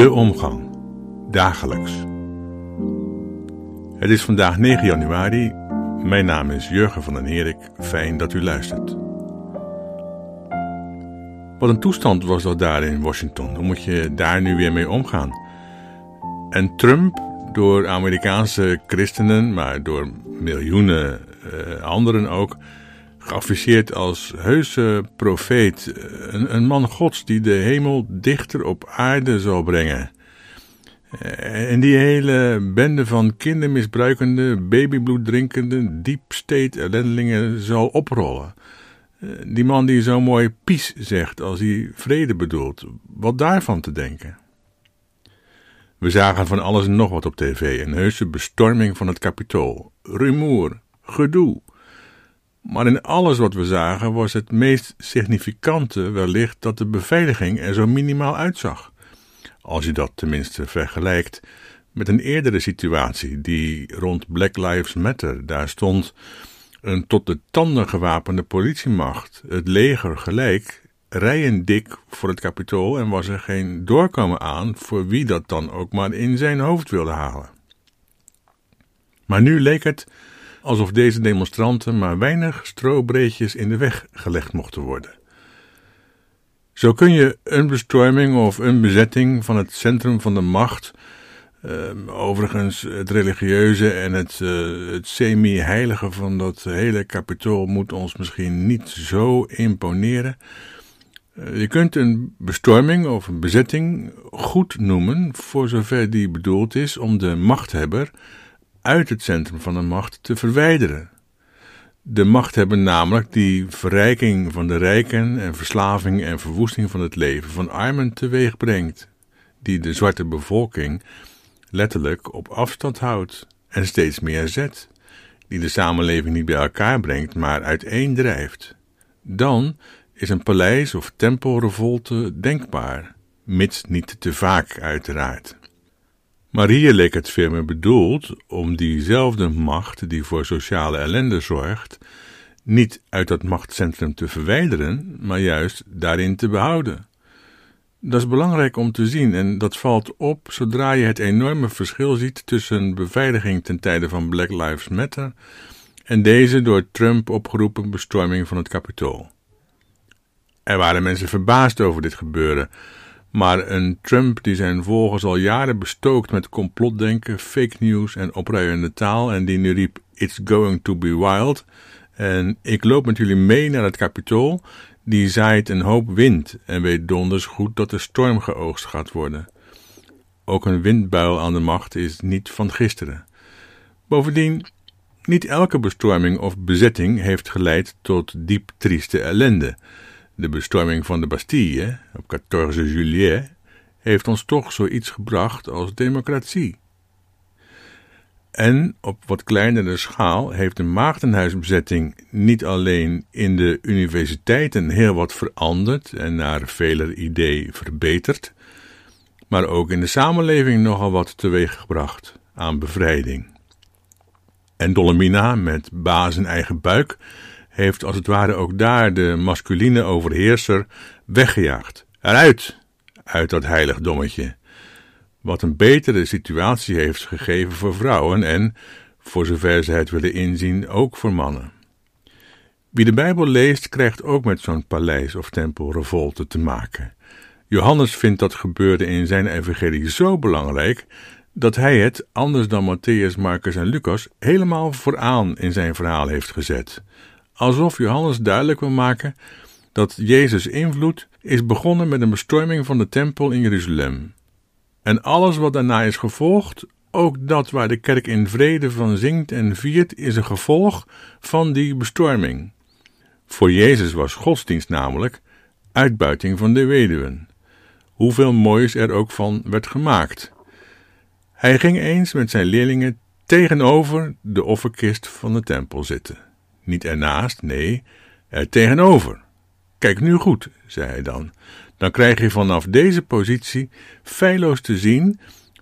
De omgang. Dagelijks. Het is vandaag 9 januari. Mijn naam is Jurgen van den Herik. Fijn dat u luistert. Wat een toestand was dat daar in Washington. Hoe moet je daar nu weer mee omgaan? En Trump, door Amerikaanse christenen, maar door miljoenen uh, anderen ook, geafficheerd als heuse profeet, een, een, man gods die de hemel dichter op aarde zal brengen. En die hele bende van kindermisbruikende, babybloed drinkende, deep state ellendelingen zal oprollen. Die man die zo mooi pies zegt als hij vrede bedoelt, wat daarvan te denken? We zagen van alles en nog wat op tv, een heuse bestorming van het kapitool, rumoer, gedoe, maar in alles wat we zagen was het meest significante wellicht dat de beveiliging er zo minimaal uitzag. Als je dat tenminste vergelijkt met een eerdere situatie die rond Black Lives Matter daar stond een tot de tanden gewapende politiemacht, het leger gelijk, rijen dik voor het kapitool en was er geen doorkomen aan voor wie dat dan ook maar in zijn hoofd wilde halen. Maar nu leek het alsof deze demonstranten maar weinig strobreedjes in de weg gelegd mochten worden. Zo kun je een bestorming of een bezetting van het centrum van de macht, uh, overigens het religieuze en het, uh, het semi-heilige van dat hele kapitool moet ons misschien niet zo imponeren. Uh, je kunt een bestorming of een bezetting goed noemen, voor zover die bedoeld is om de machthebber uit het centrum van de macht te verwijderen. De machthebber namelijk die verrijking van de rijken en verslaving en verwoesting van het leven van armen teweeg brengt, die de zwarte bevolking letterlijk op afstand houdt en steeds meer zet, die de samenleving niet bij elkaar brengt, maar uiteendrijft. Dan is een paleis- of tempelrevolte denkbaar, mits niet te vaak uiteraard. Maar hier leek het veel bedoeld om diezelfde macht die voor sociale ellende zorgt, niet uit dat machtscentrum te verwijderen, maar juist daarin te behouden. Dat is belangrijk om te zien en dat valt op zodra je het enorme verschil ziet tussen beveiliging ten tijde van Black Lives Matter en deze door Trump opgeroepen bestorming van het Capitool. Er waren mensen verbaasd over dit gebeuren, maar een Trump die zijn volgers al jaren bestookt met complotdenken, fake news en opruiende taal en die nu riep It's going to be wild en ik loop met jullie mee naar het kapitool, die zaait een hoop wind en weet donders goed dat er storm geoogst gaat worden. Ook een windbuil aan de macht is niet van gisteren. Bovendien, niet elke bestorming of bezetting heeft geleid tot diep trieste ellende. De bestorming van de Bastille op 14 juillet heeft ons toch zoiets gebracht als democratie. En op wat kleinere schaal heeft de maagdenhuisbezetting niet alleen in de universiteiten heel wat veranderd en naar veler idee verbeterd, maar ook in de samenleving nogal wat teweeggebracht aan bevrijding. En Dolomina met baas en eigen buik heeft als het ware ook daar de masculine overheerser weggejaagd. Eruit, uit dat heiligdommetje. Wat een betere situatie heeft gegeven voor vrouwen en, voor zover ze het willen inzien, ook voor mannen. Wie de Bijbel leest, krijgt ook met zo'n paleis of tempelrevolte te maken. Johannes vindt dat gebeurde in zijn evangelie zo belangrijk dat hij het, anders dan Matthäus, Marcus en Lucas, helemaal vooraan in zijn verhaal heeft gezet alsof Johannes duidelijk wil maken dat Jezus' invloed is begonnen met een bestorming van de tempel in Jeruzalem. En alles wat daarna is gevolgd, ook dat waar de kerk in vrede van zingt en viert, is een gevolg van die bestorming. Voor Jezus was godsdienst namelijk uitbuiting van de weduwen. Hoeveel moois er ook van werd gemaakt. Hij ging eens met zijn leerlingen tegenover de offerkist van de tempel zitten. Niet ernaast, nee, er tegenover. Kijk nu goed, zei hij dan. Dan krijg je vanaf deze positie feilloos te zien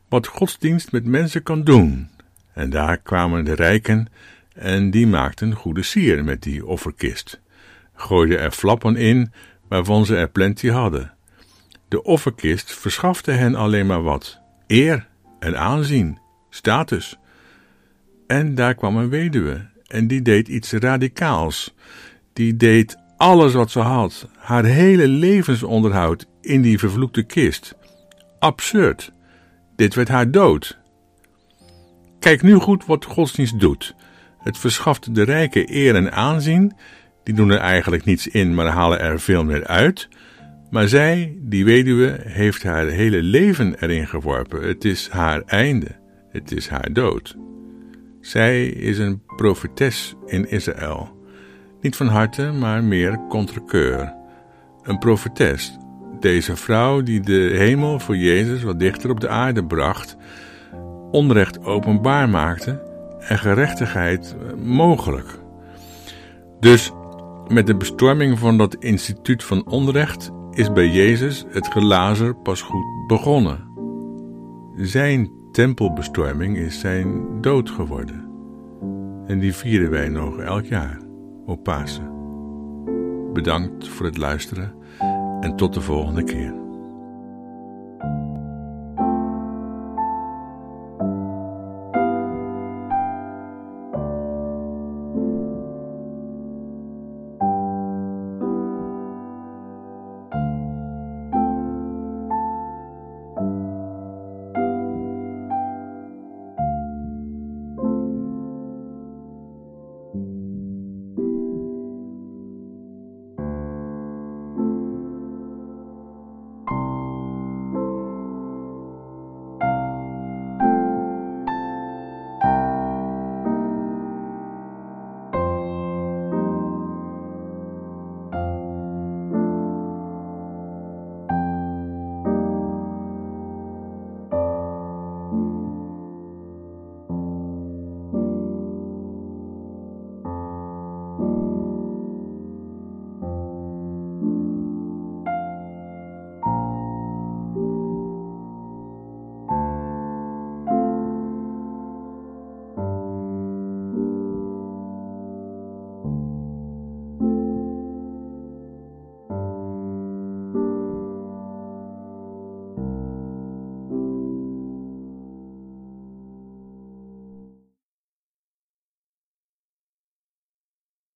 wat godsdienst met mensen kan doen. En daar kwamen de rijken en die maakten goede sier met die offerkist. Gooiden er flappen in waarvan ze er plenty hadden. De offerkist verschafte hen alleen maar wat: eer en aanzien, status. En daar kwam een weduwe, en die deed iets radicaals. Die deed alles wat ze had, haar hele levensonderhoud, in die vervloekte kist. Absurd. Dit werd haar dood. Kijk nu goed wat godsdienst doet. Het verschaft de rijken eer en aanzien. Die doen er eigenlijk niets in, maar halen er veel meer uit. Maar zij, die weduwe, heeft haar hele leven erin geworpen. Het is haar einde. Het is haar dood. Zij is een profetes in Israël. Niet van harte, maar meer contrekeur. Een profetes. Deze vrouw die de hemel voor Jezus wat dichter op de aarde bracht, onrecht openbaar maakte en gerechtigheid mogelijk. Dus met de bestorming van dat instituut van onrecht is bij Jezus het gelazer pas goed begonnen. Zijn tempelbestorming is zijn dood geworden. En die vieren wij nog elk jaar op Pasen. Bedankt voor het luisteren en tot de volgende keer.